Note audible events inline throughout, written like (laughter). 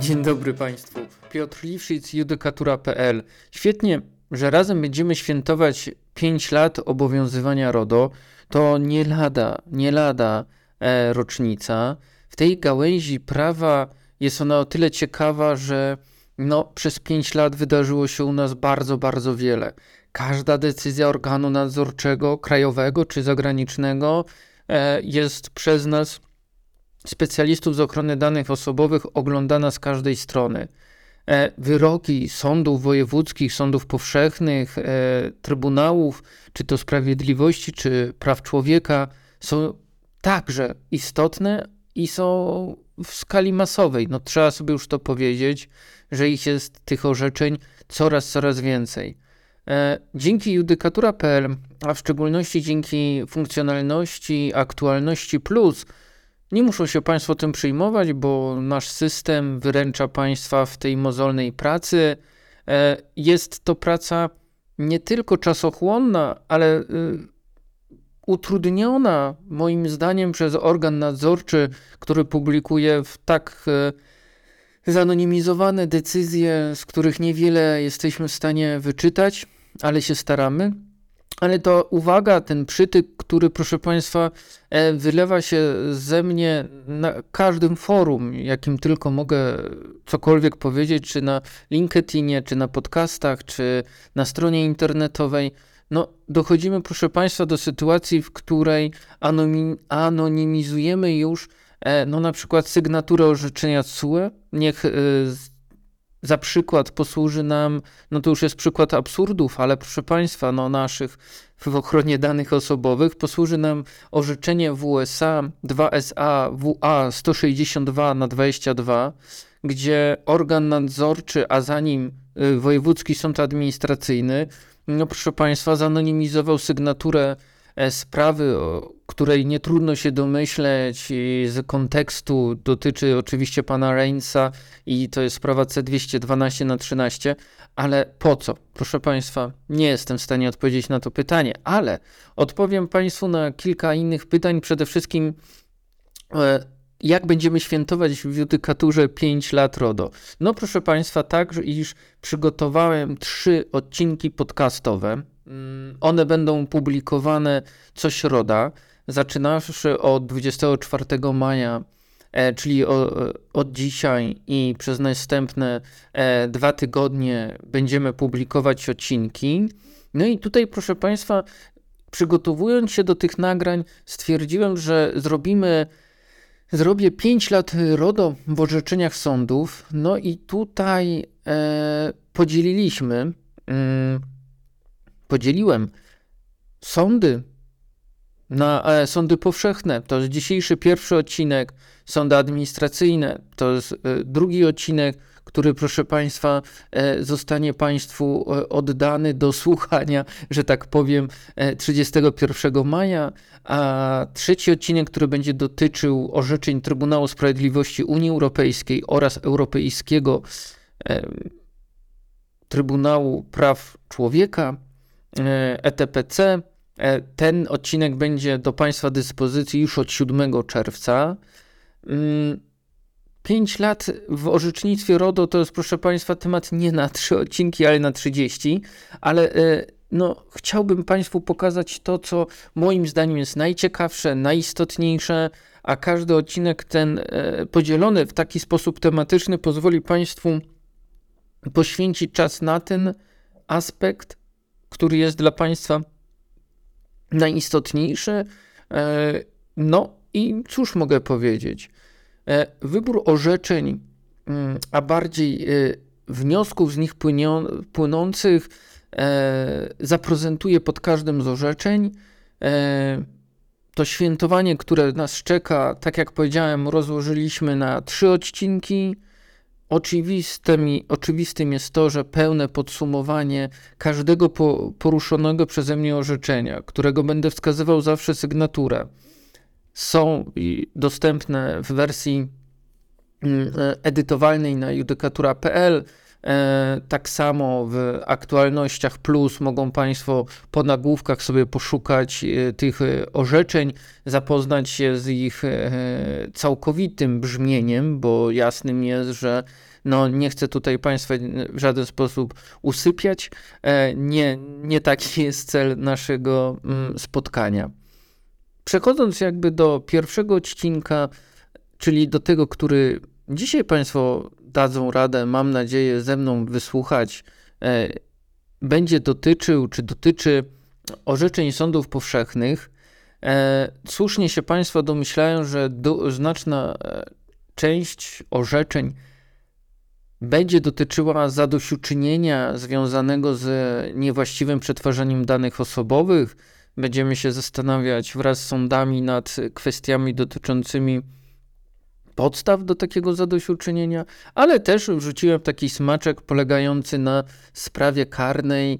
Dzień dobry Państwu. Piotr Liwszyc, judykatura.pl. Świetnie, że razem będziemy świętować 5 lat obowiązywania RODO. To nie lada, nie lada e, rocznica. W tej gałęzi prawa jest ona o tyle ciekawa, że no, przez 5 lat wydarzyło się u nas bardzo, bardzo wiele. Każda decyzja organu nadzorczego, krajowego czy zagranicznego, e, jest przez nas specjalistów z ochrony danych osobowych oglądana z każdej strony. E, wyroki sądów wojewódzkich, sądów powszechnych, e, trybunałów, czy to sprawiedliwości, czy praw człowieka, są także istotne i są w skali masowej. No, trzeba sobie już to powiedzieć, że ich jest tych orzeczeń coraz, coraz więcej. E, dzięki judykatura.pl, a w szczególności dzięki funkcjonalności Aktualności Plus, nie muszą się Państwo tym przyjmować, bo nasz system wyręcza Państwa w tej mozolnej pracy. E, jest to praca nie tylko czasochłonna, ale y, utrudniona moim zdaniem przez organ nadzorczy, który publikuje w tak e, zanonimizowane decyzje, z których niewiele jesteśmy w stanie wyczytać, ale się staramy. Ale to uwaga, ten przytyk, który proszę Państwa e, wylewa się ze mnie na każdym forum, jakim tylko mogę cokolwiek powiedzieć, czy na LinkedInie, czy na podcastach, czy na stronie internetowej. No, dochodzimy, proszę Państwa, do sytuacji, w której anonimizujemy już, e, no, na przykład sygnaturę orzeczenia CUE. Niech e, za przykład posłuży nam, no to już jest przykład absurdów, ale proszę Państwa, no naszych w ochronie danych osobowych, posłuży nam orzeczenie WSA 2SA WA 162 na 22, gdzie organ nadzorczy, a za nim y, Wojewódzki Sąd Administracyjny, no proszę Państwa, zanonimizował sygnaturę E, sprawy, o której nie trudno się domyśleć z kontekstu, dotyczy oczywiście pana Reinsa i to jest sprawa C212 na 13, ale po co? Proszę państwa, nie jestem w stanie odpowiedzieć na to pytanie, ale odpowiem państwu na kilka innych pytań, przede wszystkim e, jak będziemy świętować w judykaturze 5 lat RODO? No proszę Państwa, tak, iż przygotowałem trzy odcinki podcastowe, Mm, one będą publikowane co środa, zaczynawszy od 24 maja, e, czyli od dzisiaj i przez następne e, dwa tygodnie będziemy publikować odcinki. No i tutaj, proszę Państwa, przygotowując się do tych nagrań, stwierdziłem, że zrobimy. Zrobię 5 lat RODO w orzeczeniach sądów. No i tutaj e, podzieliliśmy. Mm, podzieliłem sądy na e, sądy powszechne. To jest dzisiejszy pierwszy odcinek. Sądy administracyjne to jest e, drugi odcinek, który, proszę Państwa, e, zostanie Państwu e, oddany do słuchania, że tak powiem, 31 e, maja. A trzeci odcinek, który będzie dotyczył orzeczeń Trybunału Sprawiedliwości Unii Europejskiej oraz Europejskiego Trybunału Praw Człowieka ETPC. E e, ten odcinek będzie do Państwa dyspozycji już od 7 czerwca. 5 mm, lat w orzecznictwie RODO to jest, proszę Państwa, temat nie na 3 odcinki, ale na 30. Ale e, no, chciałbym Państwu pokazać to, co moim zdaniem jest najciekawsze, najistotniejsze, a każdy odcinek ten podzielony w taki sposób tematyczny pozwoli Państwu poświęcić czas na ten aspekt, który jest dla państwa najistotniejszy. E, no i cóż mogę powiedzieć? E, wybór orzeczeń, mm, a bardziej e, wniosków z nich płynących zaprezentuje pod każdym z orzeczeń. To świętowanie, które nas czeka, tak jak powiedziałem, rozłożyliśmy na trzy odcinki. Oczywistym, oczywistym jest to, że pełne podsumowanie każdego po, poruszonego przeze mnie orzeczenia, którego będę wskazywał zawsze sygnaturę, są dostępne w wersji mm, edytowalnej na judykatura.pl. E, tak samo w aktualnościach plus mogą Państwo po nagłówkach sobie poszukać e, tych e, orzeczeń, zapoznać się z ich całkowitym brzmieniem, bo jasnym jest, że no, nie chcę tutaj Państwa w żaden sposób usypiać. Nie, nie taki jest cel naszego mm, spotkania. Przechodząc jakby do pierwszego odcinka, czyli do tego, który dzisiaj Państwo dadzą radę, mam nadzieję, ze mną wysłuchać, e, będzie dotyczył, czy dotyczy orzeczeń sądów powszechnych. E, słusznie się Państwo domyślają, że do, znaczna e, część orzeczeń będzie dotyczyła zadośćuczynienia związanego z niewłaściwym przetwarzaniem danych osobowych. Będziemy się zastanawiać wraz z sądami nad kwestiami dotyczącymi podstaw do takiego zadośćuczynienia, ale też wrzuciłem taki smaczek polegający na sprawie karnej e,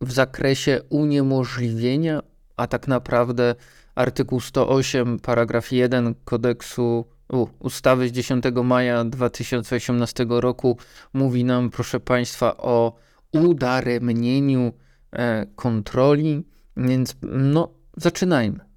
w zakresie uniemożliwienia, a tak naprawdę artykuł 108, paragraf 1 kodeksu u, ustawy z 10 maja 2018 roku mówi nam, proszę Państwa, o udaremnieniu e, kontroli, więc no, zaczynajmy.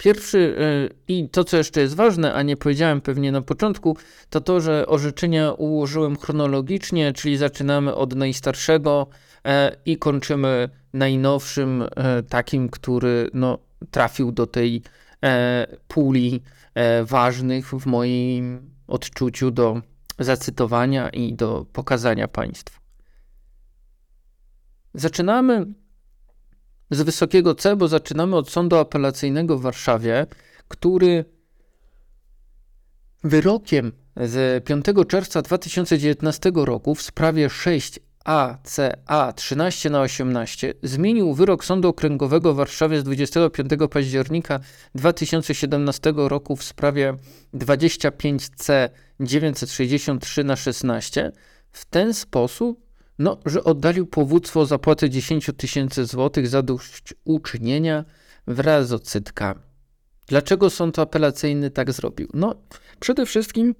Pierwszy e, i to, co jeszcze jest ważne, a nie powiedziałem pewnie na początku, to to, że orzeczenia ułożyłem chronologicznie, czyli zaczynamy od najstarszego e, i kończymy najnowszym, e, takim, który no, trafił do tej puli ważnych w moim odczuciu do zacytowania i do pokazania Państwu. Zaczynamy z wysokiego C, bo zaczynamy od sądu apelacyjnego w Warszawie, który wyrokiem z 5 czerwca 2019 roku w sprawie 6 ACA 13 na 18 zmienił wyrok Sądu Okręgowego w Warszawie z 25 października 2017 roku w sprawie 25C 963 na 16 w ten sposób, no, że oddalił powództwo o zapłatę 10 tysięcy złotych za uczynienia wraz z odsetkami. Dlaczego sąd apelacyjny tak zrobił? No, przede wszystkim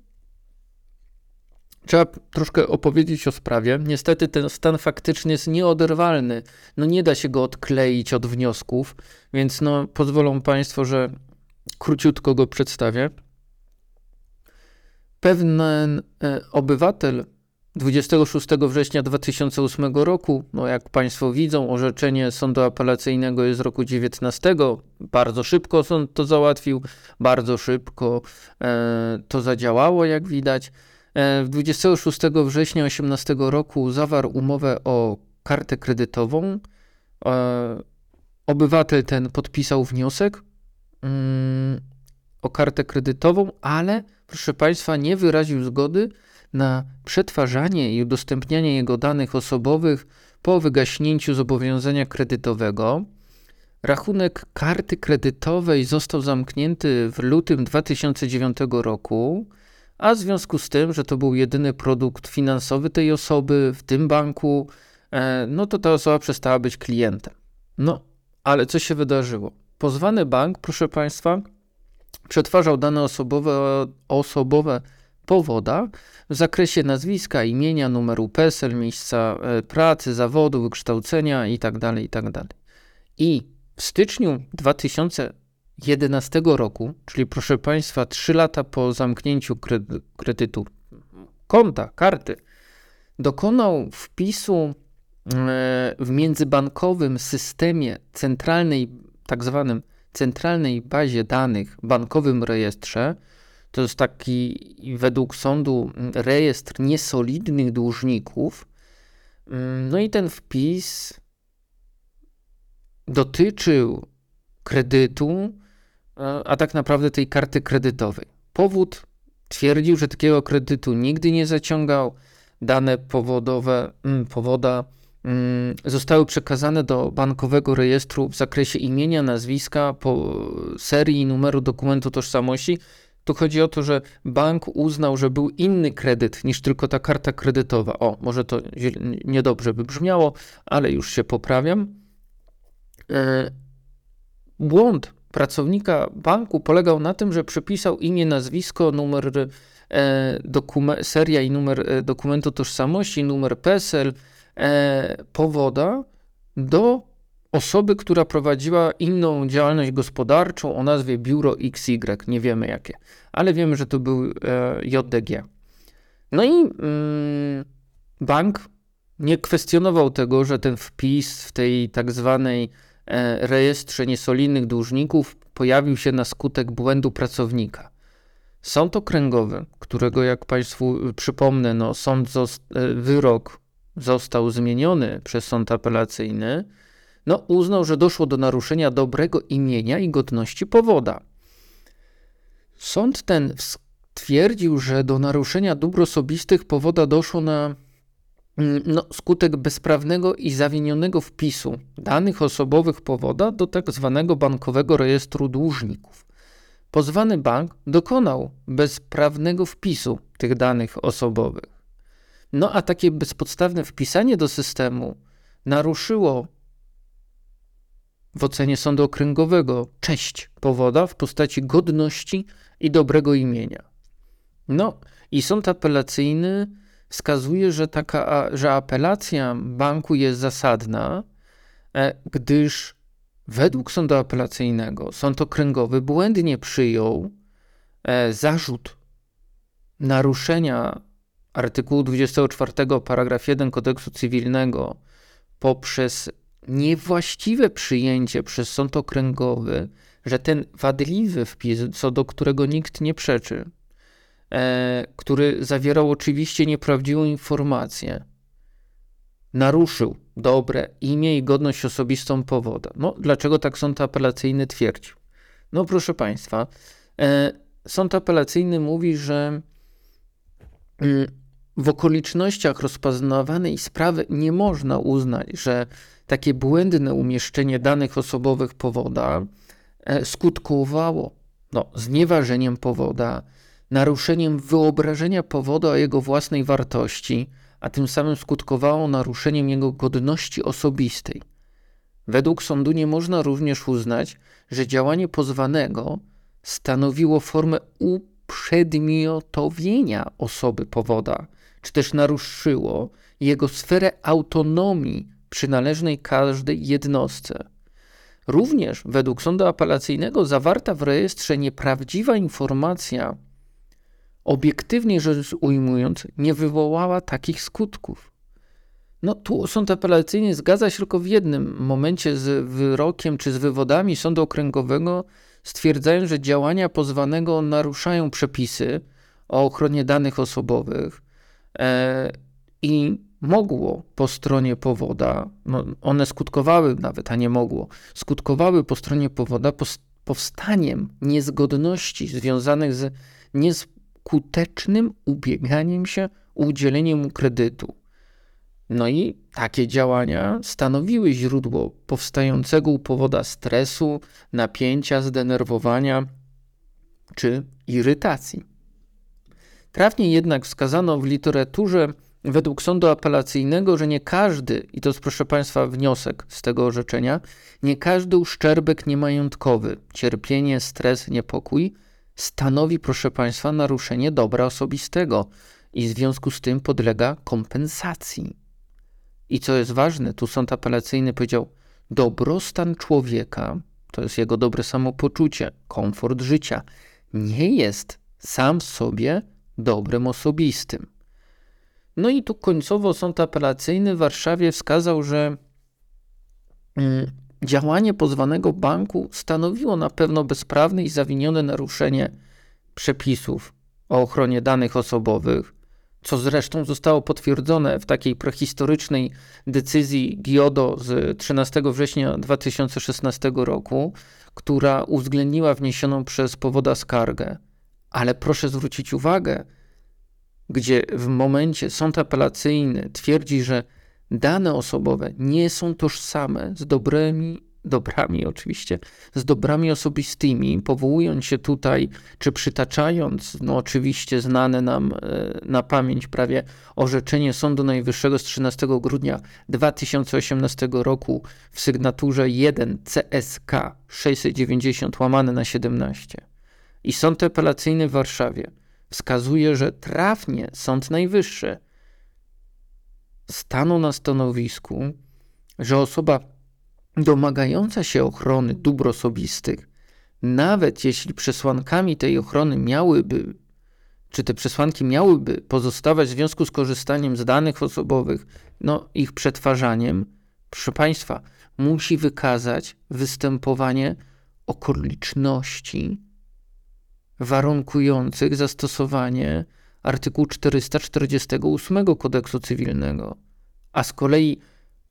trzeba troszkę opowiedzieć o sprawie. Niestety ten stan faktyczny jest nieoderwalny. No nie da się go odkleić od wniosków, więc no pozwolą Państwo, że króciutko go przedstawię. Pewien e, obywatel 26 września 2008 roku, no jak Państwo widzą, orzeczenie sądu apelacyjnego jest z roku 19. Bardzo szybko sąd to załatwił, bardzo szybko e, to zadziałało, jak widać. E, 26 września 2018 roku zawarł umowę o kartę kredytową. E, obywatel ten podpisał wniosek mm, o kartę kredytową, ale proszę Państwa, nie wyraził zgody na przetwarzanie i udostępnianie jego danych osobowych po wygaśnięciu zobowiązania kredytowego. Rachunek karty kredytowej został zamknięty w lutym 2009 roku, a w związku z tym, że to był jedyny produkt finansowy tej osoby w tym banku, e, no to ta osoba przestała być klientem. No, ale co się wydarzyło? Pozwany bank, proszę Państwa, przetwarzał dane osobowe, osobowe powoda w zakresie nazwiska, imienia, numeru PESEL, miejsca e, pracy, zawodu, wykształcenia itd. Tak itd. Tak I w styczniu 2011 roku, czyli proszę Państwa, 3 lata po zamknięciu kredytu, konta, karty, dokonał wpisu e, w międzybankowym systemie centralnej, tak zwanym centralnej bazie danych, bankowym rejestrze, to jest taki według sądu rejestr niesolidnych dłużników. No i ten wpis dotyczył kredytu, a tak naprawdę tej karty kredytowej. Powód twierdził, że takiego kredytu nigdy nie zaciągał. Dane powodowe, mm, powoda mm, zostały przekazane do bankowego rejestru w zakresie imienia, nazwiska, po serii i numeru dokumentu tożsamości, tu chodzi o to, że bank uznał, że był inny kredyt niż tylko ta karta kredytowa. O, może to niedobrze by brzmiało, ale już się poprawiam. E, błąd pracownika banku polegał na tym, że przypisał imię, nazwisko, numer e, seria i numer e, dokumentu tożsamości, numer PESEL, powoda do osoby, która prowadziła inną działalność gospodarczą o nazwie Biuro XY. Nie wiemy jakie, ale wiemy, że to był e, JDG. No i mm, bank nie kwestionował tego, że ten wpis w tej tak zwanej e, rejestrze niesolidnych dłużników pojawił się na skutek błędu pracownika. Sąd okręgowy, którego jak Państwu przypomnę, no, sąd zost- e, wyrok został zmieniony przez sąd apelacyjny, no, uznał, że doszło do naruszenia dobrego imienia i godności powoda. Sąd ten stwierdził, że do naruszenia dóbr osobistych powoda doszło na mm, no, skutek bezprawnego i zawinionego wpisu danych osobowych powoda do tak zwanego bankowego rejestru dłużników. Pozwany bank dokonał bezprawnego wpisu tych danych osobowych. No a takie bezpodstawne wpisanie do systemu naruszyło w ocenie sądu okręgowego cześć powoda w postaci godności i dobrego imienia. No i sąd apelacyjny wskazuje, że, taka, że apelacja banku jest zasadna, e, gdyż według sądu apelacyjnego sąd okręgowy błędnie przyjął e, zarzut naruszenia artykułu 24 paragraf 1 kodeksu cywilnego poprzez niewłaściwe przyjęcie przez sąd okręgowy, że ten wadliwy wpis, co do którego nikt nie przeczy, e, który zawierał oczywiście nieprawdziwą informację, naruszył dobre imię i godność osobistą powoda. No, dlaczego tak sąd apelacyjny twierdził? No, proszę Państwa, e, sąd apelacyjny mówi, że mm, w okolicznościach rozpoznawanej sprawy nie można uznać, że takie błędne umieszczenie danych osobowych powoda e, skutkowało no, znieważeniem powoda, naruszeniem wyobrażenia powodu o jego własnej wartości, a tym samym skutkowało naruszeniem jego godności osobistej. Według sądu nie można również uznać, że działanie pozwanego stanowiło formę uprzedmiotowienia osoby powoda, czy też naruszyło jego sferę autonomii przynależnej każdej jednostce. Również według sądu apelacyjnego zawarta w rejestrze nieprawdziwa informacja, obiektywnie rzecz ujmując, nie wywołała takich skutków. No tu sąd apelacyjny zgadza się tylko w jednym momencie z wyrokiem czy z wywodami sądu okręgowego, stwierdzając, że działania pozwanego naruszają przepisy o ochronie danych osobowych i mogło po stronie powoda, no one skutkowały nawet, a nie mogło, skutkowały po stronie powoda powstaniem niezgodności związanych z nieskutecznym ubieganiem się o udzielenie mu kredytu. No i takie działania stanowiły źródło powstającego u powoda stresu, napięcia, zdenerwowania czy irytacji. Trafnie jednak wskazano w literaturze według sądu apelacyjnego, że nie każdy, i to jest proszę Państwa wniosek z tego orzeczenia, nie każdy uszczerbek niemajątkowy, cierpienie, stres, niepokój stanowi, proszę Państwa, naruszenie dobra osobistego i w związku z tym podlega kompensacji. I co jest ważne, tu sąd apelacyjny powiedział, dobrostan człowieka, to jest jego dobre samopoczucie, komfort życia, nie jest sam sobie dobrem osobistym. No i tu końcowo sąd apelacyjny w Warszawie wskazał, że mm, działanie pozwanego banku stanowiło na pewno bezprawne i zawinione naruszenie przepisów o ochronie danych osobowych, co zresztą zostało potwierdzone w takiej prehistorycznej decyzji GIODO z 13 września 2016 roku, która uwzględniła wniesioną przez powoda skargę. Ale proszę zwrócić uwagę, gdzie w momencie sąd apelacyjny twierdzi, że dane osobowe nie są tożsame z dobrymi dobrami oczywiście, z dobrami osobistymi, powołując się tutaj, czy przytaczając, no oczywiście znane nam e, na pamięć prawie orzeczenie Sądu Najwyższego z 13 grudnia 2018 roku w sygnaturze 1 CSK 690 łamane na 17. I Sąd Apelacyjny w Warszawie wskazuje, że trafnie Sąd Najwyższy stanął na stanowisku, że osoba domagająca się ochrony dóbr osobistych, nawet jeśli przesłankami tej ochrony miałyby, czy te przesłanki miałyby pozostawać w związku z korzystaniem z danych osobowych, no ich przetwarzaniem, proszę Państwa, musi wykazać występowanie okoliczności warunkujących zastosowanie artykułu 448 kodeksu cywilnego, a z kolei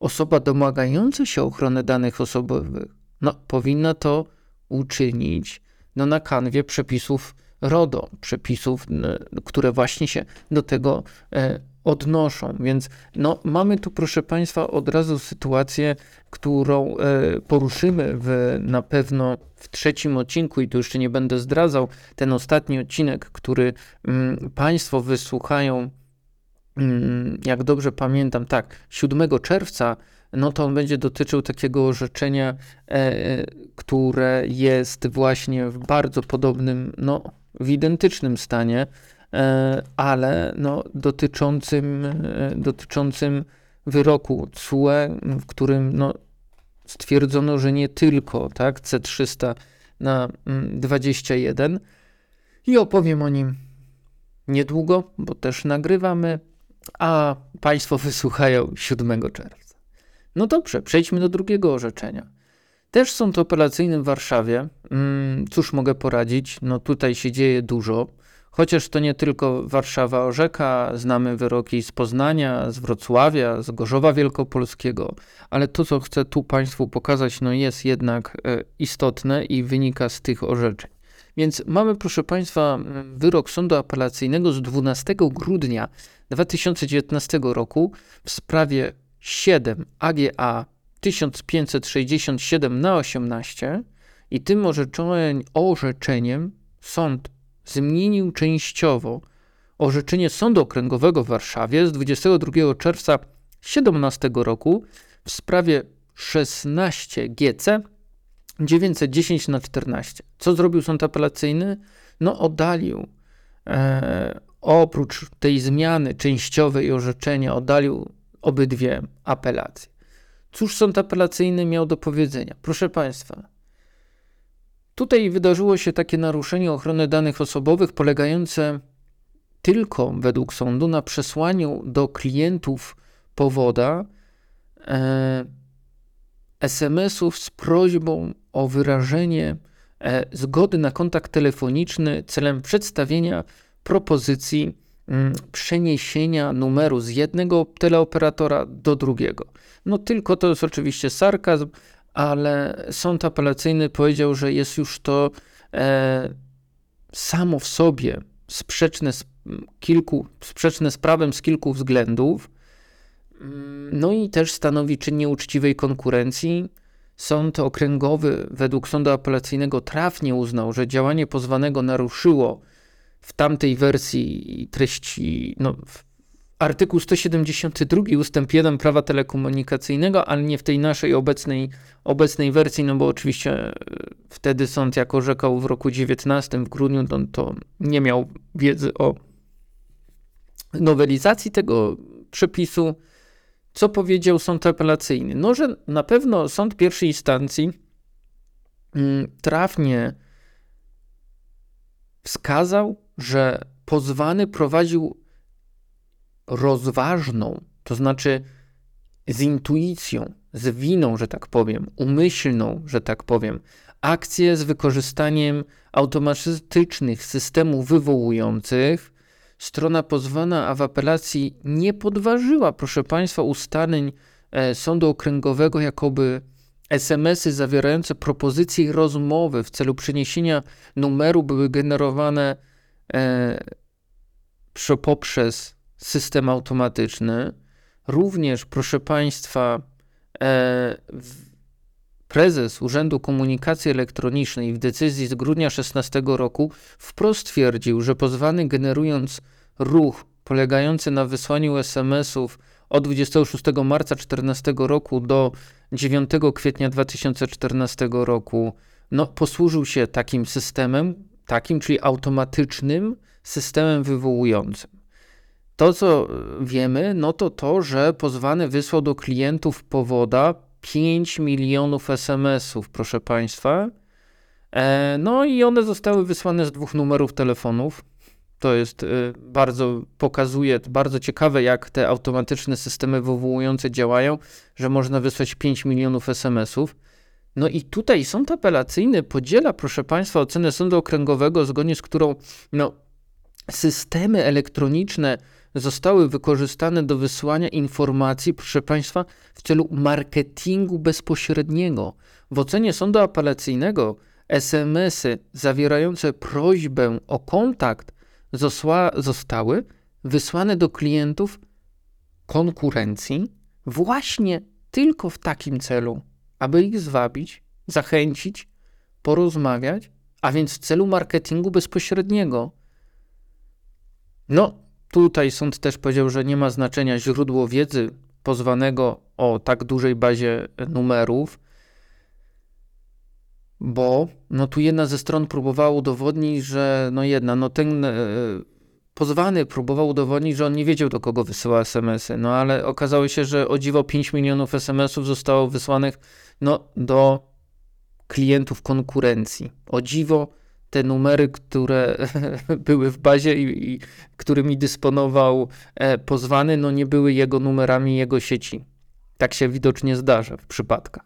osoba domagająca się ochrony danych osobowych no, powinna to uczynić no, na kanwie przepisów RODO, przepisów, które właśnie się do tego e, odnoszą. Więc no, mamy tu, proszę Państwa, od razu sytuację, którą e, poruszymy w, na pewno w trzecim odcinku, i tu jeszcze nie będę zdradzał, ten ostatni odcinek, który mm, Państwo wysłuchają, mm, jak dobrze pamiętam, tak, 7 czerwca. No to on będzie dotyczył takiego orzeczenia, e, które jest właśnie w bardzo podobnym, no w identycznym stanie E, ale no, dotyczącym, e, dotyczącym wyroku CUE, w którym no, stwierdzono, że nie tylko tak, C300 na 21 mm, i opowiem o nim niedługo, bo też nagrywamy, a Państwo wysłuchają 7 czerwca. No dobrze, przejdźmy do drugiego orzeczenia. Też sąd operacyjny w Warszawie. Mm, cóż mogę poradzić? No tutaj się dzieje dużo. Chociaż to nie tylko Warszawa orzeka, znamy wyroki z Poznania, z Wrocławia, z Gorzowa Wielkopolskiego, ale to, co chcę tu Państwu pokazać, no jest jednak e, istotne i wynika z tych orzeczeń. Więc mamy, proszę Państwa, wyrok Sądu Apelacyjnego z 12 grudnia 2019 roku w sprawie 7 AGA 1567 na 18 i tym orzeczeniem sąd zmienił częściowo orzeczenie Sądu Okręgowego w Warszawie z 22 czerwca 17 roku w sprawie 16 GC 910 na 14. Co zrobił sąd apelacyjny? No oddalił e, oprócz tej zmiany częściowej orzeczenia oddalił obydwie apelacje. Cóż sąd apelacyjny miał do powiedzenia? Proszę Państwa, Tutaj wydarzyło się takie naruszenie ochrony danych osobowych polegające tylko według sądu na przesłaniu do klientów powoda e, SMS-ów z prośbą o wyrażenie e, zgody na kontakt telefoniczny celem przedstawienia propozycji m, mm, przeniesienia numeru z jednego teleoperatora do drugiego. No tylko to jest oczywiście sarkazm, ale sąd apelacyjny powiedział, że jest już to e, samo w sobie sprzeczne z, kilku, sprzeczne z prawem z kilku względów. No i też stanowi czyn nieuczciwej konkurencji. Sąd okręgowy według sądu apelacyjnego trafnie uznał, że działanie pozwanego naruszyło w tamtej wersji treści, no, artykuł 172 ustęp 1 prawa telekomunikacyjnego, ale nie w tej naszej obecnej, obecnej wersji, no bo oczywiście e, wtedy sąd jak orzekał w roku 19 w grudniu, to, to nie miał wiedzy o nowelizacji tego przepisu. Co powiedział sąd apelacyjny? No, że na pewno sąd pierwszej instancji mm, trafnie wskazał, że pozwany prowadził rozważną, to znaczy z intuicją, z winą, że tak powiem, umyślną, że tak powiem, akcję z wykorzystaniem automatycznych systemów wywołujących, strona pozwana, a w apelacji nie podważyła, proszę Państwa, ustaleń e, Sądu Okręgowego, jakoby SMS-y zawierające propozycje rozmowy w celu przeniesienia numeru były generowane e, poprzez system automatyczny. Również, proszę Państwa, e, prezes Urzędu Komunikacji Elektronicznej w decyzji z grudnia 16 roku wprost twierdził, że pozwany generując ruch polegający na wysłaniu SMS-ów od 26 marca 2014 roku do 9 kwietnia 2014 roku no, posłużył się takim systemem, takim, czyli automatycznym systemem wywołującym. To, co wiemy, no to to, że pozwany wysłał do klientów powoda 5 milionów SMS-ów, proszę Państwa. E, no i one zostały wysłane z dwóch numerów telefonów. To jest y, bardzo, pokazuje, bardzo ciekawe, jak te automatyczne systemy wywołujące działają, że można wysłać 5 milionów SMS-ów. No i tutaj sąd apelacyjny podziela, proszę Państwa, ocenę sądu okręgowego, zgodnie z którą no, systemy elektroniczne zostały wykorzystane do wysłania informacji, proszę Państwa, w celu marketingu bezpośredniego. W ocenie sądu apelacyjnego SMS-y zawierające prośbę o kontakt zostały wysłane do klientów konkurencji właśnie tylko w takim celu, aby ich zwabić, zachęcić, porozmawiać, a więc w celu marketingu bezpośredniego. No, tutaj sąd też powiedział, że nie ma znaczenia źródło wiedzy pozwanego o tak dużej bazie numerów, bo no tu jedna ze stron próbowała udowodnić, że no jedna, no ten e, pozwany próbował udowodnić, że on nie wiedział do kogo wysyła SMS-y, no ale okazało się, że o dziwo 5 milionów SMS-ów zostało wysłanych no do klientów konkurencji. O dziwo te numery, które (laughs) były w bazie i, i którymi dysponował e, pozwany, no nie były jego numerami jego sieci. Tak się widocznie zdarza w przypadkach.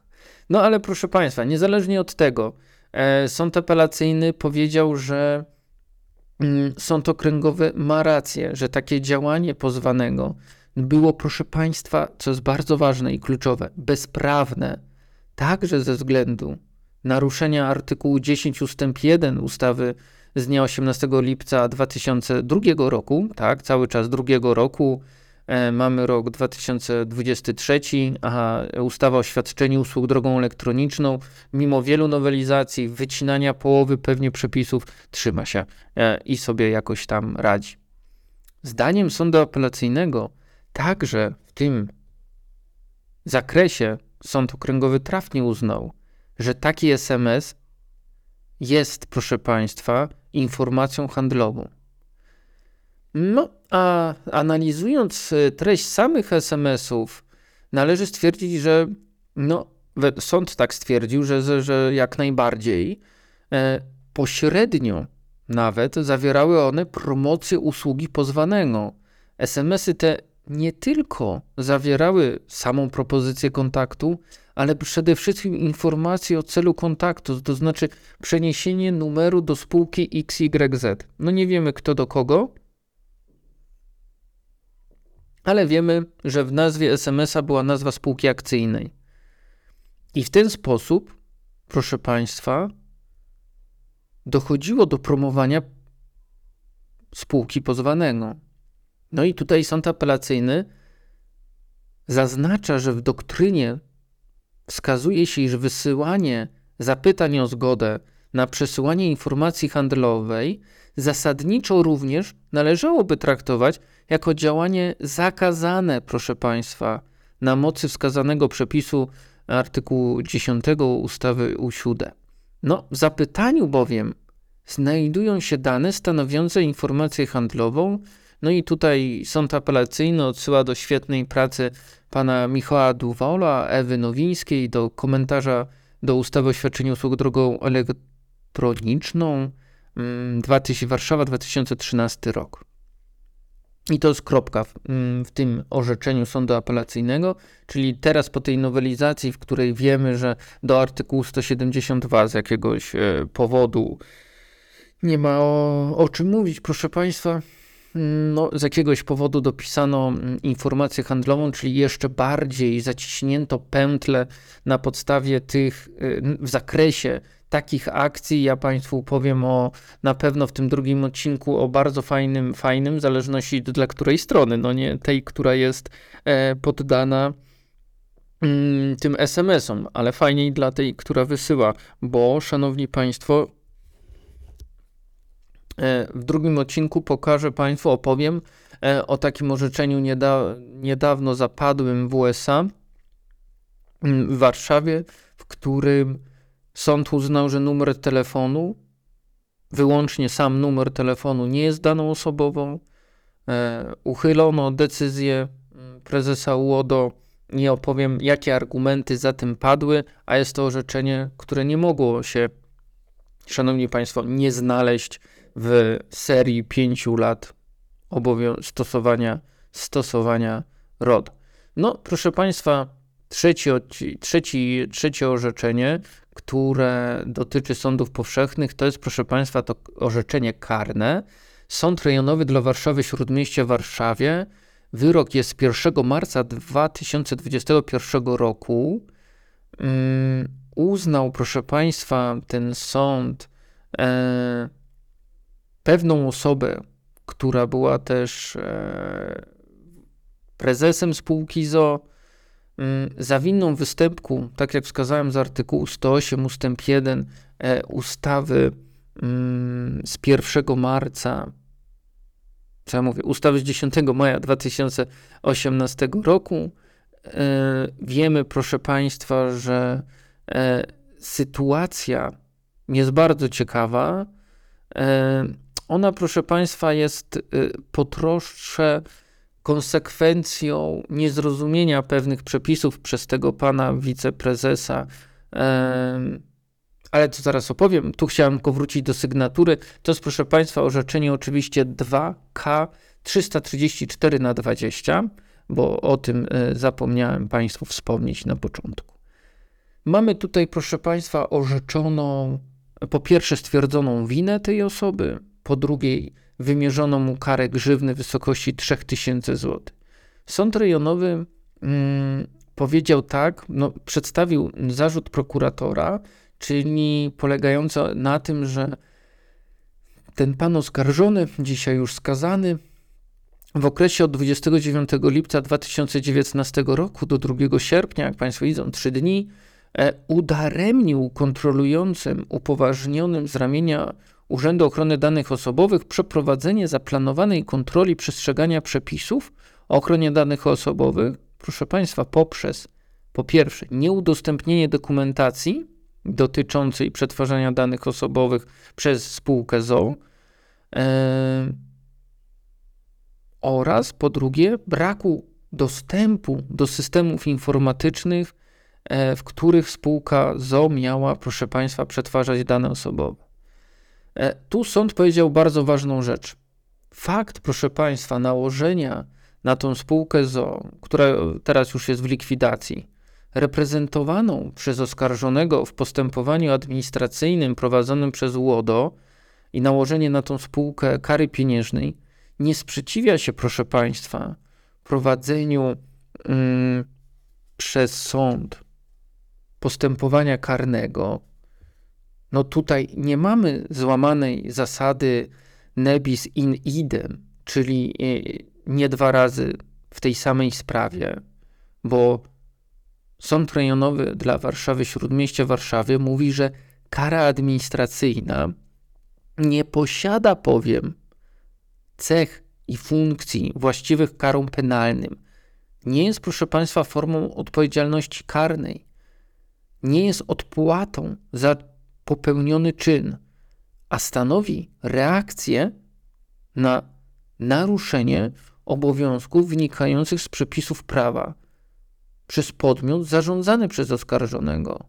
No ale proszę Państwa, niezależnie od tego, e, sąd apelacyjny powiedział, że mm, sąd okręgowy ma rację, że takie działanie pozwanego było, proszę Państwa, co jest bardzo ważne i kluczowe, bezprawne, także ze względu naruszenia artykułu 10 ustęp 1 ustawy z dnia 18 lipca 2002 roku, tak, cały czas drugiego roku E, mamy rok 2023, a ustawa o świadczeniu usług drogą elektroniczną, mimo wielu nowelizacji, wycinania połowy pewnie przepisów, trzyma się e, i sobie jakoś tam radzi. Zdaniem sądu apelacyjnego, także w tym zakresie sąd okręgowy trafnie uznał, że taki SMS jest, proszę Państwa, informacją handlową. No, a analizując e, treść samych SMS-ów, należy stwierdzić, że no, sąd tak stwierdził, że, że jak najbardziej e, pośrednio nawet zawierały one promocję usługi pozwanego. SMS-y te nie tylko zawierały samą propozycję kontaktu, ale przede wszystkim informacje o celu kontaktu, to znaczy przeniesienie numeru do spółki XYZ. No nie wiemy kto do kogo, ale wiemy, że w nazwie SMS-a była nazwa spółki akcyjnej. I w ten sposób, proszę Państwa, dochodziło do promowania spółki pozwanego. No i tutaj sąd apelacyjny zaznacza, że w doktrynie wskazuje się, iż wysyłanie zapytań o zgodę na przesyłanie informacji handlowej zasadniczo również należałoby traktować jako działanie zakazane, proszę Państwa, na mocy wskazanego przepisu artykułu 10 ustawy USUD. No, w zapytaniu bowiem znajdują się dane stanowiące informację handlową, no i tutaj sąd apelacyjny odsyła do świetnej pracy pana Michała Duwola, Ewy Nowińskiej, do komentarza do ustawy o świadczeniu usług drogą elektroniczną, 2000, mm, Warszawa 2013 rok. I to jest kropka w, mm, w, tym orzeczeniu sądu apelacyjnego, czyli teraz po tej nowelizacji, w której wiemy, że do artykułu 172 z jakiegoś e, powodu nie ma o, o czym mówić, proszę Państwa, no, z jakiegoś powodu dopisano mm, informację handlową, czyli jeszcze bardziej zaciśnięto pętle na podstawie tych e, w zakresie takich akcji. Ja Państwu powiem o na pewno w tym drugim odcinku o bardzo fajnym, fajnym, w zależności dla której strony, no nie tej, która jest e, poddana mm, tym SMS-om, ale fajniej dla tej, która wysyła, bo szanowni państwo, w drugim odcinku pokażę Państwu, opowiem e, o takim orzeczeniu nieda niedawno zapadłym w USA, mm, w Warszawie, w którym sąd uznał, że numer telefonu, wyłącznie sam numer telefonu, nie jest daną osobową. E, uchylono decyzję mm, prezesa UODO. Nie opowiem, jakie argumenty za tym padły, a jest to orzeczenie, które nie mogło się, szanowni państwo, nie znaleźć w serii pięciu lat stosowania, stosowania ROD. No, proszę państwa, trzeci, trzeci, trzecie orzeczenie, które dotyczy sądów powszechnych, to jest, proszę państwa, to orzeczenie karne. Sąd rejonowy dla Warszawy Śródmieście w Warszawie Wyrok jest z 1 marca 2021 roku. Um, uznał, proszę Państwa, ten sąd e, pewną osobę, która była też e, prezesem spółki ZO, um, za winną występku, tak jak wskazałem z artykułu 108 ustęp 1 e, ustawy um, z 1 marca co ja mówię, ustawy z 10 maja 2018 roku. E, wiemy, proszę Państwa, że sytuacja jest bardzo ciekawa. Ona, proszę Państwa, jest po troszcze konsekwencją niezrozumienia pewnych przepisów przez tego pana wiceprezesa ale to zaraz opowiem. Tu chciałem tylko wrócić do sygnatury. To jest, proszę Państwa, orzeczenie oczywiście 2K 334 na 20, bo o tym e, zapomniałem Państwu wspomnieć na początku. Mamy tutaj, proszę Państwa, orzeczoną, po pierwsze stwierdzoną winę tej osoby, po drugie wymierzono mu karę grzywny w wysokości 3000 zł. Sąd rejonowy mm, powiedział tak, no, przedstawił zarzut prokuratora, czyli polegająca na tym, że ten pan oskarżony, dzisiaj już skazany, w okresie od 29 lipca 2019 roku do 2 sierpnia, jak Państwo widzą, trzy dni, e, udaremnił kontrolującym upoważnionym z ramienia Urzędu Ochrony Danych Osobowych przeprowadzenie zaplanowanej kontroli przestrzegania przepisów o ochronie danych osobowych, proszę Państwa, poprzez po pierwsze nieudostępnienie dokumentacji dotyczącej przetwarzania danych osobowych przez spółkę ZOO e, oraz po drugie braku dostępu do systemów informatycznych, e, w których spółka ZOO miała, proszę Państwa, przetwarzać dane osobowe. E, tu sąd powiedział bardzo ważną rzecz. Fakt, proszę Państwa, nałożenia na tą spółkę ZOO, która teraz już jest w likwidacji, reprezentowaną przez oskarżonego w postępowaniu administracyjnym prowadzonym przez UODO i nałożenie na tą spółkę kary pieniężnej nie sprzeciwia się, proszę Państwa, prowadzeniu mm, przez sąd postępowania karnego. No tutaj nie mamy złamanej zasady nebis in idem, czyli e, nie dwa razy w tej samej sprawie, bo Sąd rejonowy dla Warszawy Śródmieście Warszawy mówi, że kara administracyjna nie posiada powiem cech i funkcji właściwych karom penalnym. Nie jest, proszę Państwa, formą odpowiedzialności karnej. Nie jest odpłatą za popełniony czyn, a stanowi reakcję na naruszenie obowiązków wynikających z przepisów prawa przez podmiot zarządzany przez oskarżonego.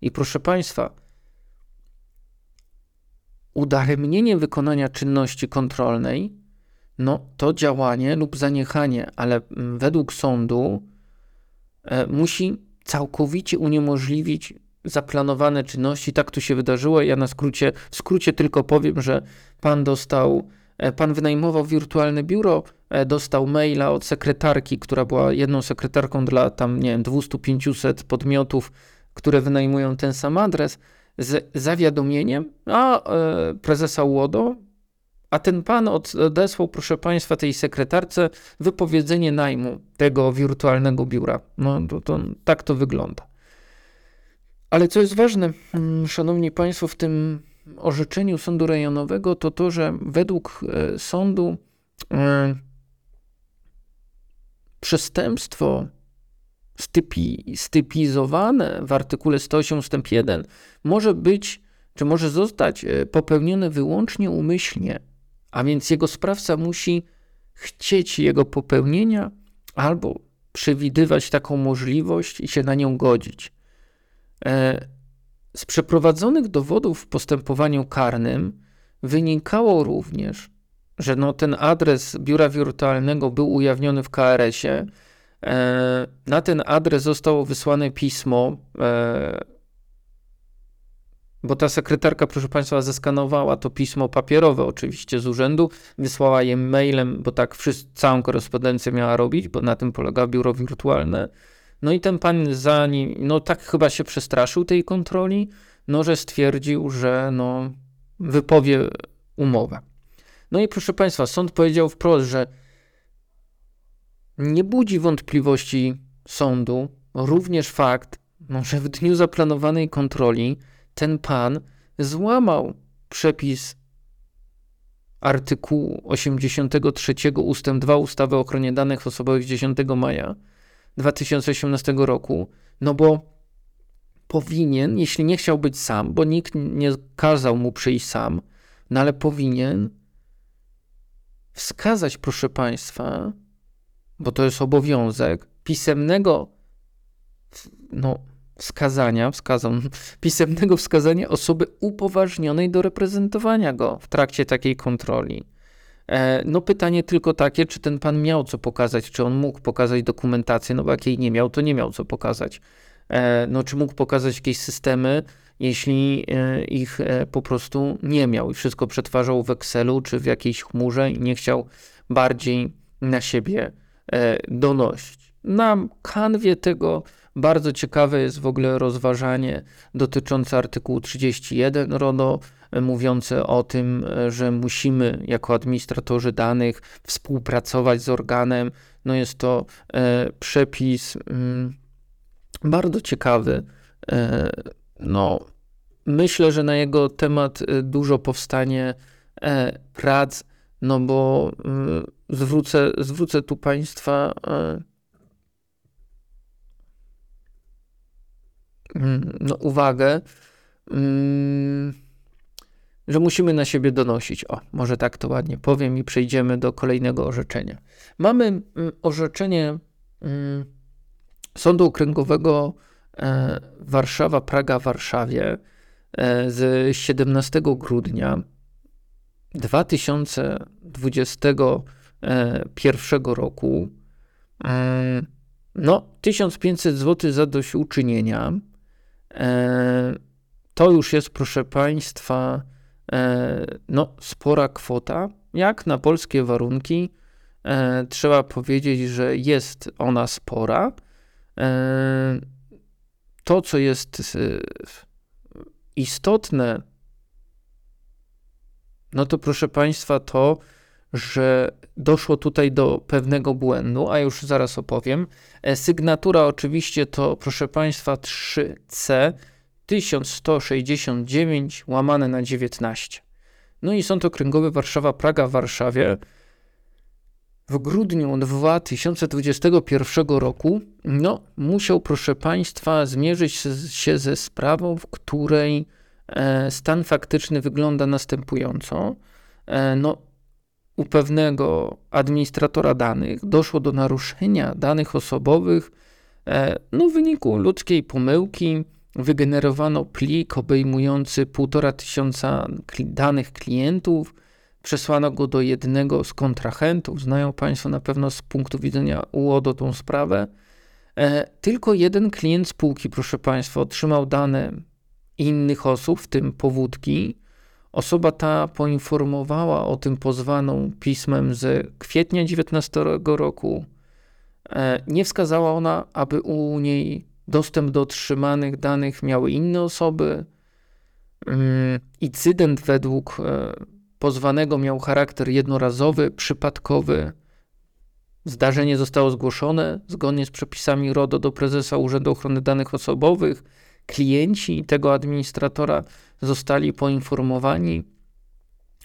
I proszę Państwa, udaremnienie wykonania czynności kontrolnej, no to działanie lub zaniechanie, ale mm, według sądu e, musi całkowicie uniemożliwić zaplanowane czynności. Tak tu się wydarzyło. Ja na skrócie, w skrócie tylko powiem, że pan dostał E, pan wynajmował wirtualne biuro, e, dostał maila od sekretarki, która była jedną sekretarką dla tam, nie wiem, 200-500 podmiotów, które wynajmują ten sam adres, z zawiadomieniem, a e, prezesa UODO a ten pan odesłał, proszę państwa, tej sekretarce wypowiedzenie najmu tego wirtualnego biura. No to, to tak to wygląda. Ale co jest ważne, mm, szanowni państwo, w tym orzeczeniu sądu rejonowego, to to, że według e, sądu e, przestępstwo stypi, stypizowane w artykule 108 ust. 1 może być, czy może zostać e, popełnione wyłącznie umyślnie, a więc jego sprawca musi chcieć jego popełnienia albo przewidywać taką możliwość i się na nią godzić. E, z przeprowadzonych dowodów w postępowaniu karnym wynikało również, że no ten adres biura wirtualnego był ujawniony w KRS-ie. E, na ten adres zostało wysłane pismo, e, bo ta sekretarka, proszę Państwa, zeskanowała to pismo papierowe oczywiście z urzędu, wysłała je mailem, bo tak wszyscy, całą korespondencję miała robić, bo na tym polega biuro wirtualne. No i ten pan za nim, no tak chyba się przestraszył tej kontroli, no że stwierdził, że no wypowie umowę. No i proszę Państwa, sąd powiedział wprost, że nie budzi wątpliwości sądu również fakt, no, że w dniu zaplanowanej kontroli ten pan złamał przepis artykułu 83 ust. 2 ustawy o ochronie danych osobowych z 10 maja 2018 roku, no bo powinien, jeśli nie chciał być sam, bo nikt nie kazał mu przyjść sam, no ale powinien wskazać, proszę Państwa, bo to jest obowiązek pisemnego no, wskazania, wskazam, (laughs) pisemnego wskazania osoby upoważnionej do reprezentowania go w trakcie takiej kontroli. E, no pytanie tylko takie, czy ten pan miał co pokazać, czy on mógł pokazać dokumentację, no bo jak jej nie miał, to nie miał co pokazać. E, no czy mógł pokazać jakieś systemy, jeśli e, ich po prostu nie miał i wszystko przetwarzał w Excelu czy w jakiejś chmurze i nie chciał bardziej na siebie donosić. Na kanwie tego bardzo ciekawe jest w ogóle rozważanie dotyczące artykułu 31 RODO, mówiące o tym, że musimy jako administratorzy danych współpracować z organem. No jest to e, przepis mm, bardzo ciekawy. E, no, myślę, że na jego temat e, dużo powstanie prac, no bo zwrócę, zwrócę tu Państwa mm, no, uwagę. Mm, że musimy na siebie donosić. O, może tak to ładnie powiem i przejdziemy do kolejnego orzeczenia. Mamy mm, orzeczenie mm, Sądu Okręgowego e, Warszawa-Praga-Warszawie e, z 17 grudnia 2021 roku. E, no, 1500 zł za dośćuczynienia. To już jest, proszę Państwa, E, no, spora kwota. Jak na polskie warunki, e, trzeba powiedzieć, że jest ona spora. E, to, co jest istotne, no to proszę Państwa, to, że doszło tutaj do pewnego błędu, a już zaraz opowiem. Sygnatura oczywiście to, proszę Państwa, 3C 1169 łamane na 19. No i Sąd Okręgowy Warszawa-Praga w Warszawie w grudniu 2021 roku no, musiał, proszę Państwa, zmierzyć się ze sprawą, w której e, stan faktyczny wygląda następująco. E, no, u pewnego administratora danych doszło do naruszenia danych osobowych e, no, w wyniku ludzkiej pomyłki, wygenerowano plik obejmujący półtora tysiąca danych klientów, przesłano go do jednego z kontrahentów. Znają Państwo na pewno z punktu widzenia UODO tą sprawę. E, tylko jeden klient spółki, proszę Państwa, otrzymał dane innych osób, w tym powódki. Osoba ta poinformowała o tym pozwaną pismem z kwietnia 19 roku. E, nie wskazała ona, aby u niej Dostęp do otrzymanych danych miały inne osoby. Mm, incydent według e, pozwanego miał charakter jednorazowy, przypadkowy. Zdarzenie zostało zgłoszone zgodnie z przepisami RODO do prezesa Urzędu Ochrony Danych Osobowych. Klienci tego administratora zostali poinformowani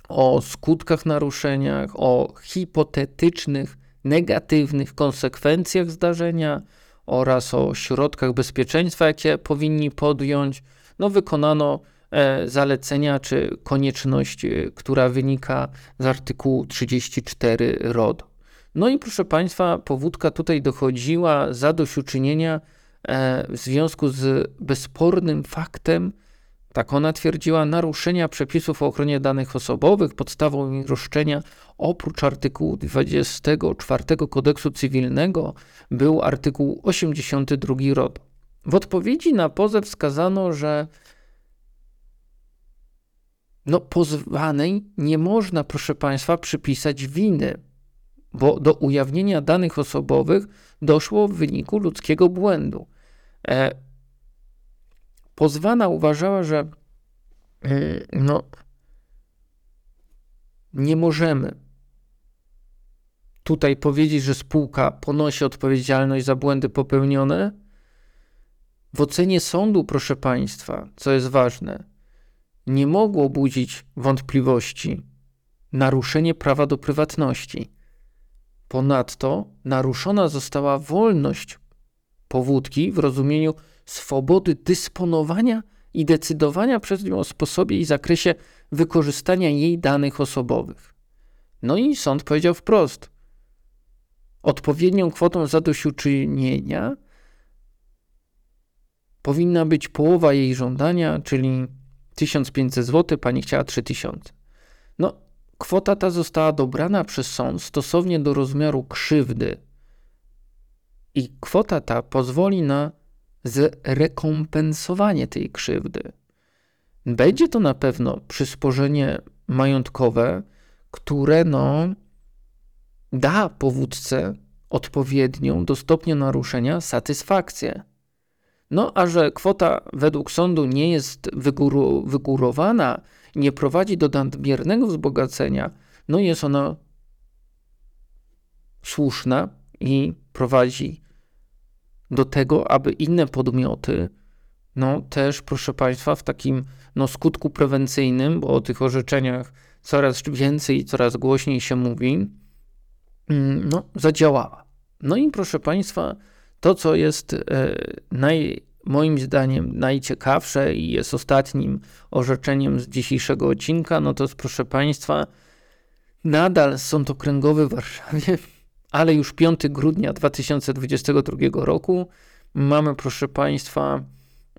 o skutkach naruszeniach, o hipotetycznych, negatywnych konsekwencjach zdarzenia oraz o środkach bezpieczeństwa, jakie powinni podjąć. No, wykonano e, zalecenia czy konieczność, e, która wynika z artykułu 34 RODO. No i proszę Państwa, powódka tutaj dochodziła zadośćuczynienia e, w związku z bezspornym faktem, tak ona twierdziła, naruszenia przepisów o ochronie danych osobowych. Podstawą roszczenia oprócz artykułu 24 kodeksu cywilnego był artykuł 82 RODO. W odpowiedzi na pozew wskazano, że no, pozwanej nie można, proszę Państwa, przypisać winy, bo do ujawnienia danych osobowych doszło w wyniku ludzkiego błędu. E, pozwana uważała, że e, no, nie możemy tutaj powiedzieć, że spółka ponosi odpowiedzialność za błędy popełnione. W ocenie sądu, proszę Państwa, co jest ważne, nie mogło budzić wątpliwości naruszenie prawa do prywatności. Ponadto naruszona została wolność powódki w rozumieniu swobody dysponowania i decydowania przez nią o sposobie i zakresie wykorzystania jej danych osobowych. No i sąd powiedział wprost: odpowiednią kwotą zadośćuczynienia powinna być połowa jej żądania, czyli 1500 zł, pani chciała 3000. No, kwota ta została dobrana przez sąd stosownie do rozmiaru krzywdy. I kwota ta pozwoli na zrekompensowanie tej krzywdy. Będzie to na pewno przysporzenie majątkowe, które no, da powódce odpowiednią do stopnia naruszenia satysfakcję. No, a że kwota według sądu nie jest wygóru, wygórowana, nie prowadzi do nadmiernego wzbogacenia, no jest ona słuszna i prowadzi do tego, aby inne podmioty, no też, proszę Państwa, w takim no, skutku prewencyjnym, bo o tych orzeczeniach coraz więcej i coraz głośniej się mówi, mm, no, zadziałała. No i proszę Państwa, to, co jest e, naj, moim zdaniem najciekawsze i jest ostatnim orzeczeniem z dzisiejszego odcinka, no to jest, proszę Państwa, nadal Sąd Okręgowy w Warszawie, ale już 5 grudnia 2022 roku mamy, proszę Państwa,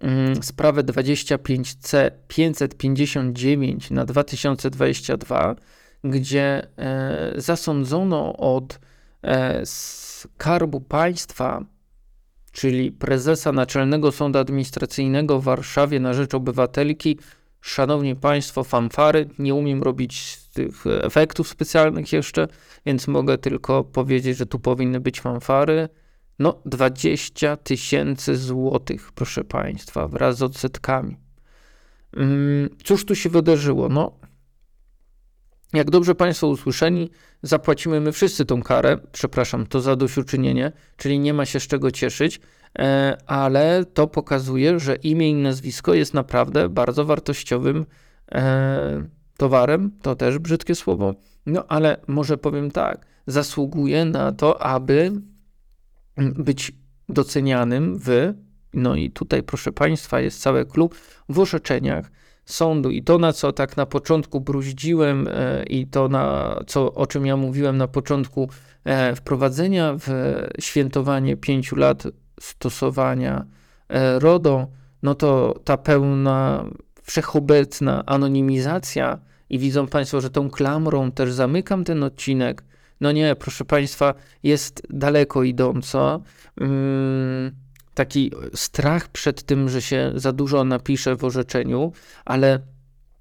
mm, sprawę 25C 559 na 2022, gdzie e, zasądzono od e, Skarbu Państwa czyli prezesa Naczelnego Sądu Administracyjnego w Warszawie na rzecz obywatelki. Szanowni Państwo, fanfary. Nie umiem robić tych efektów specjalnych jeszcze, więc mogę tylko powiedzieć, że tu powinny być fanfary. No, 20 tysięcy złotych, proszę Państwa, wraz z odsetkami. Mm, cóż tu się wydarzyło? No, jak dobrze Państwo usłyszeli, zapłacimy my wszyscy tą karę, przepraszam, to zadośćuczynienie, czyli nie ma się z czego cieszyć, e, ale to pokazuje, że imię i nazwisko jest naprawdę bardzo wartościowym e, towarem, to też brzydkie słowo, no ale może powiem tak, zasługuje na to, aby być docenianym w, no i tutaj proszę Państwa jest cały klub, w orzeczeniach, sądu. I to, na co tak na początku bruździłem e, i to, na co, o czym ja mówiłem na początku e, wprowadzenia w świętowanie pięciu lat stosowania e, RODO, no to ta pełna, wszechobecna anonimizacja i widzą Państwo, że tą klamrą też zamykam ten odcinek. No nie, proszę Państwa, jest daleko idąca. Hmm taki strach przed tym, że się za dużo napisze w orzeczeniu, ale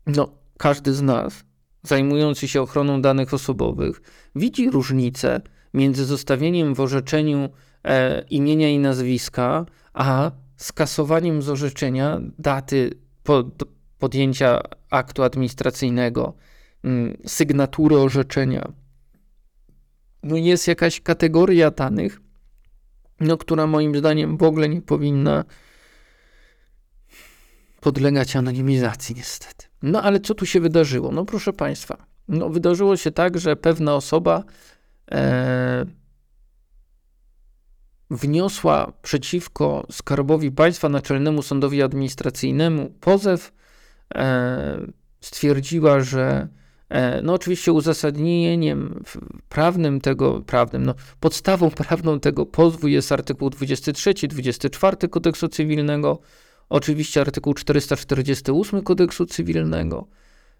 no, każdy z nas zajmujący się ochroną danych osobowych widzi różnicę między zostawieniem w orzeczeniu e, imienia i nazwiska, a skasowaniem z orzeczenia daty pod, podjęcia aktu administracyjnego. mm, sygnatury orzeczenia. No jest jakaś kategoria danych, no, która moim zdaniem w ogóle nie powinna podlegać anonimizacji, niestety. No ale co tu się wydarzyło? No proszę Państwa, no, wydarzyło się tak, że pewna osoba e, wniosła przeciwko Skarbowi Państwa, Naczelnemu Sądowi Administracyjnemu pozew. E, stwierdziła, że e, no oczywiście uzasadnieniem prawnym tego, prawnym, no podstawą (laughs) prawną tego pozwu jest artykuł 23, 24 kodeksu cywilnego, oczywiście artykuł 448 kodeksu cywilnego.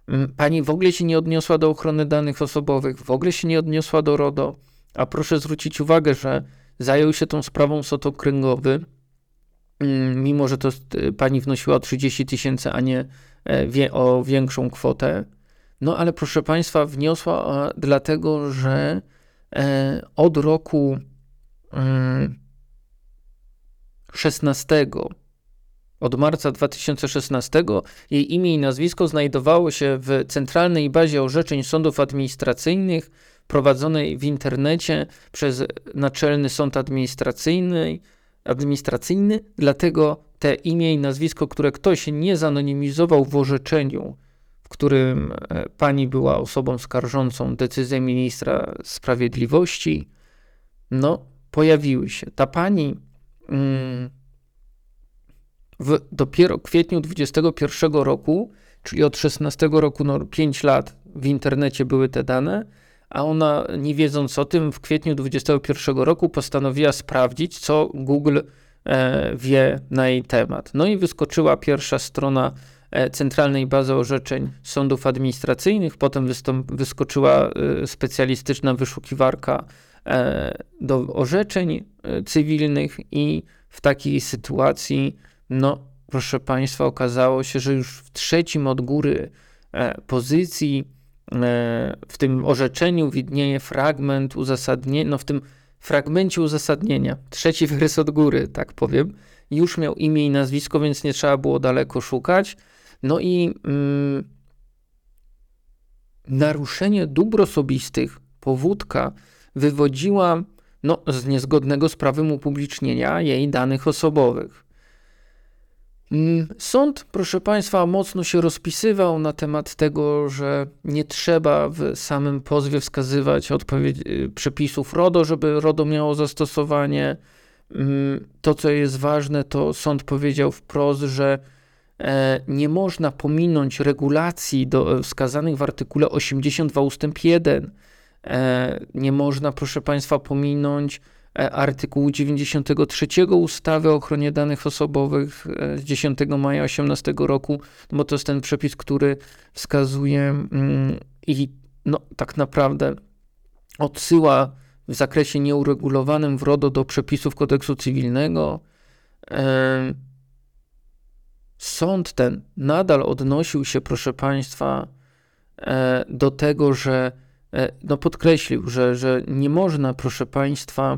Mm, pani w ogóle się nie odniosła do ochrony danych osobowych, w ogóle się nie odniosła do RODO, a proszę zwrócić uwagę, że zajął się tą sprawą sąd okręgowy, mm, mimo że to y, pani wnosiła o 30 tysięcy, a nie e, wie, o większą kwotę. No ale proszę Państwa, wniosła dlatego, że e, od roku 16 mm, od marca 2016 jej imię i nazwisko znajdowało się w centralnej bazie orzeczeń sądów administracyjnych prowadzonej w internecie przez Naczelny Sąd Administracyjny, administracyjny dlatego te imię i nazwisko, które ktoś nie zanonimizował w orzeczeniu, w którym e, pani była osobą skarżącą decyzję ministra sprawiedliwości, no, pojawiły się. Ta pani mm, w dopiero kwietniu 2021 roku, czyli od 16 roku, no 5 lat w internecie były te dane, a ona nie wiedząc o tym w kwietniu 2021 roku postanowiła sprawdzić, co Google e, wie na jej temat. No i wyskoczyła pierwsza strona e, centralnej bazy orzeczeń sądów administracyjnych, potem wyskoczyła e, specjalistyczna wyszukiwarka do orzeczeń cywilnych i w takiej sytuacji no, proszę Państwa, okazało się, że już w trzecim od góry pozycji w tym orzeczeniu widnieje fragment uzasadnienia, no w tym fragmencie uzasadnienia, trzeci wyrys od góry, tak powiem, już miał imię i nazwisko, więc nie trzeba było daleko szukać. No i mm, naruszenie dóbr osobistych powódka wywodziła no, z niezgodnego z prawem upublicznienia jej danych osobowych. Mm, sąd, proszę Państwa, mocno się rozpisywał na temat tego, że nie trzeba w samym pozwie wskazywać y, przepisów RODO, żeby RODO miało zastosowanie. Mm, to, co jest ważne, to sąd powiedział wprost, że e, nie można pominąć regulacji do, e, wskazanych w artykule 82 ust. 1. E, nie można, proszę Państwa, pominąć artykułu 93 ustawy o ochronie danych osobowych e, z 10 maja 18 roku, no bo to jest ten przepis, który wskazuje mm, i no, tak naprawdę odsyła w zakresie nieuregulowanym w RODO do przepisów kodeksu cywilnego. E, sąd ten nadal odnosił się, proszę Państwa, do tego, że no podkreślił, że, że nie można, proszę Państwa,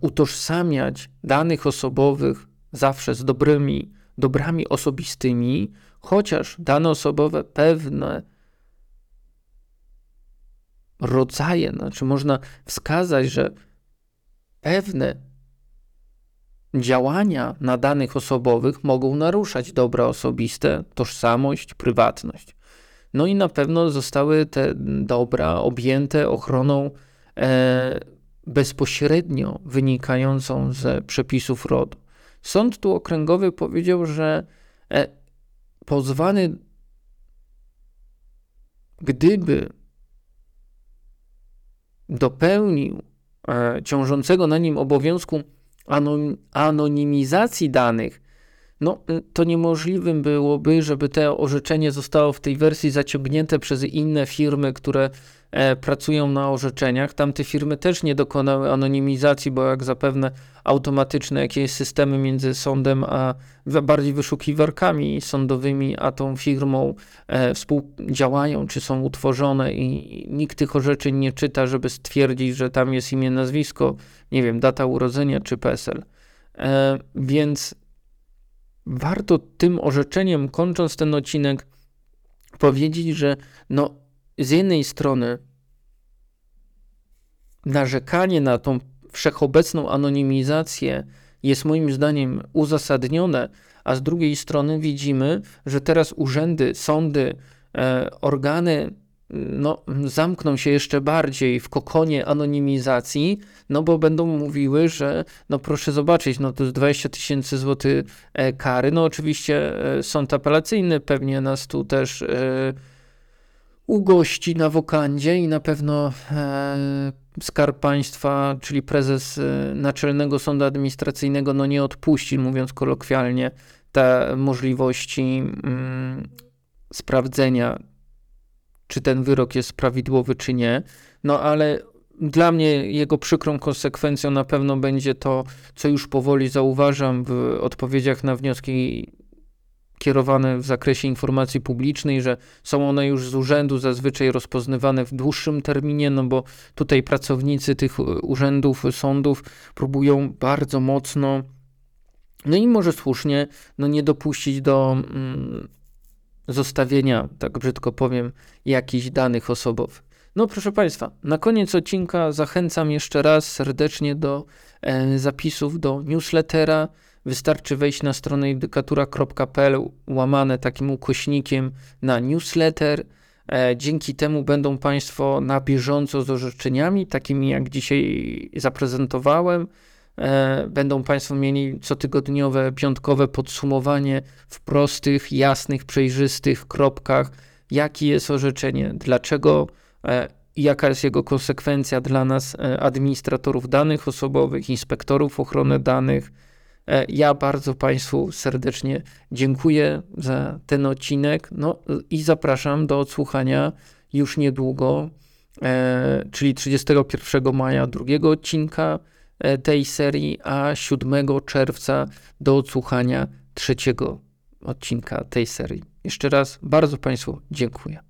utożsamiać danych osobowych zawsze z dobrymi, dobrami osobistymi, chociaż dane osobowe pewne rodzaje, znaczy można wskazać, że pewne działania na danych osobowych mogą naruszać dobra osobiste, tożsamość, prywatność. No i na pewno zostały te dobra objęte ochroną e, bezpośrednio wynikającą z przepisów RODO. Sąd tu okręgowy powiedział, że e, pozwany, gdyby dopełnił e, ciążącego na nim obowiązku anonimizacji danych, no to niemożliwym byłoby, żeby to orzeczenie zostało w tej wersji zaciągnięte przez inne firmy, które e, pracują na orzeczeniach. Tamte firmy też nie dokonały anonimizacji, bo jak zapewne automatyczne jakieś systemy między sądem a bardziej wyszukiwarkami sądowymi, a tą firmą e, współdziałają, czy są utworzone i nikt tych orzeczeń nie czyta, żeby stwierdzić, że tam jest imię, nazwisko, nie wiem, data urodzenia czy PESEL. E, więc warto tym orzeczeniem, kończąc ten odcinek, powiedzieć, że no, z jednej strony narzekanie na tą wszechobecną anonimizację jest moim zdaniem uzasadnione, a z drugiej strony widzimy, że teraz urzędy, sądy, e, organy no, zamkną się jeszcze bardziej w kokonie anonimizacji, no bo będą mówiły, że no proszę zobaczyć, no to jest 20 tysięcy złotych e, kary. No oczywiście e, sąd apelacyjny pewnie nas tu też e, ugości na wokandzie i na pewno e, Skarb Państwa, czyli prezes e, Naczelnego Sądu Administracyjnego, no nie odpuści, mówiąc kolokwialnie, te możliwości mm, sprawdzenia, czy ten wyrok jest prawidłowy, czy nie. No ale dla mnie jego przykrą konsekwencją na pewno będzie to, co już powoli zauważam w odpowiedziach na wnioski kierowane w zakresie informacji publicznej, że są one już z urzędu zazwyczaj rozpoznawane w dłuższym terminie, no bo tutaj pracownicy tych urzędów, sądów próbują bardzo mocno, no i może słusznie, no nie dopuścić do mm, zostawienia, tak brzydko powiem, jakichś danych osobowych. No proszę Państwa, na koniec odcinka zachęcam jeszcze raz serdecznie do e, zapisów do newslettera. Wystarczy wejść na stronę indykatura.pl łamane takim ukośnikiem na newsletter. E, dzięki temu będą Państwo na bieżąco z orzeczeniami, takimi jak dzisiaj zaprezentowałem. E, będą Państwo mieli cotygodniowe, piątkowe podsumowanie w prostych, jasnych, przejrzystych kropkach, jaki jest orzeczenie, dlaczego? E, i jaka jest jego konsekwencja dla nas, administratorów danych osobowych, inspektorów ochrony danych? E, ja bardzo Państwu serdecznie dziękuję za ten odcinek. No, i zapraszam do odsłuchania już niedługo, e, czyli 31 maja drugiego odcinka. e, tej serii, a 7 czerwca do odsłuchania trzeciego odcinka tej serii. Jeszcze raz bardzo Państwu dziękuję.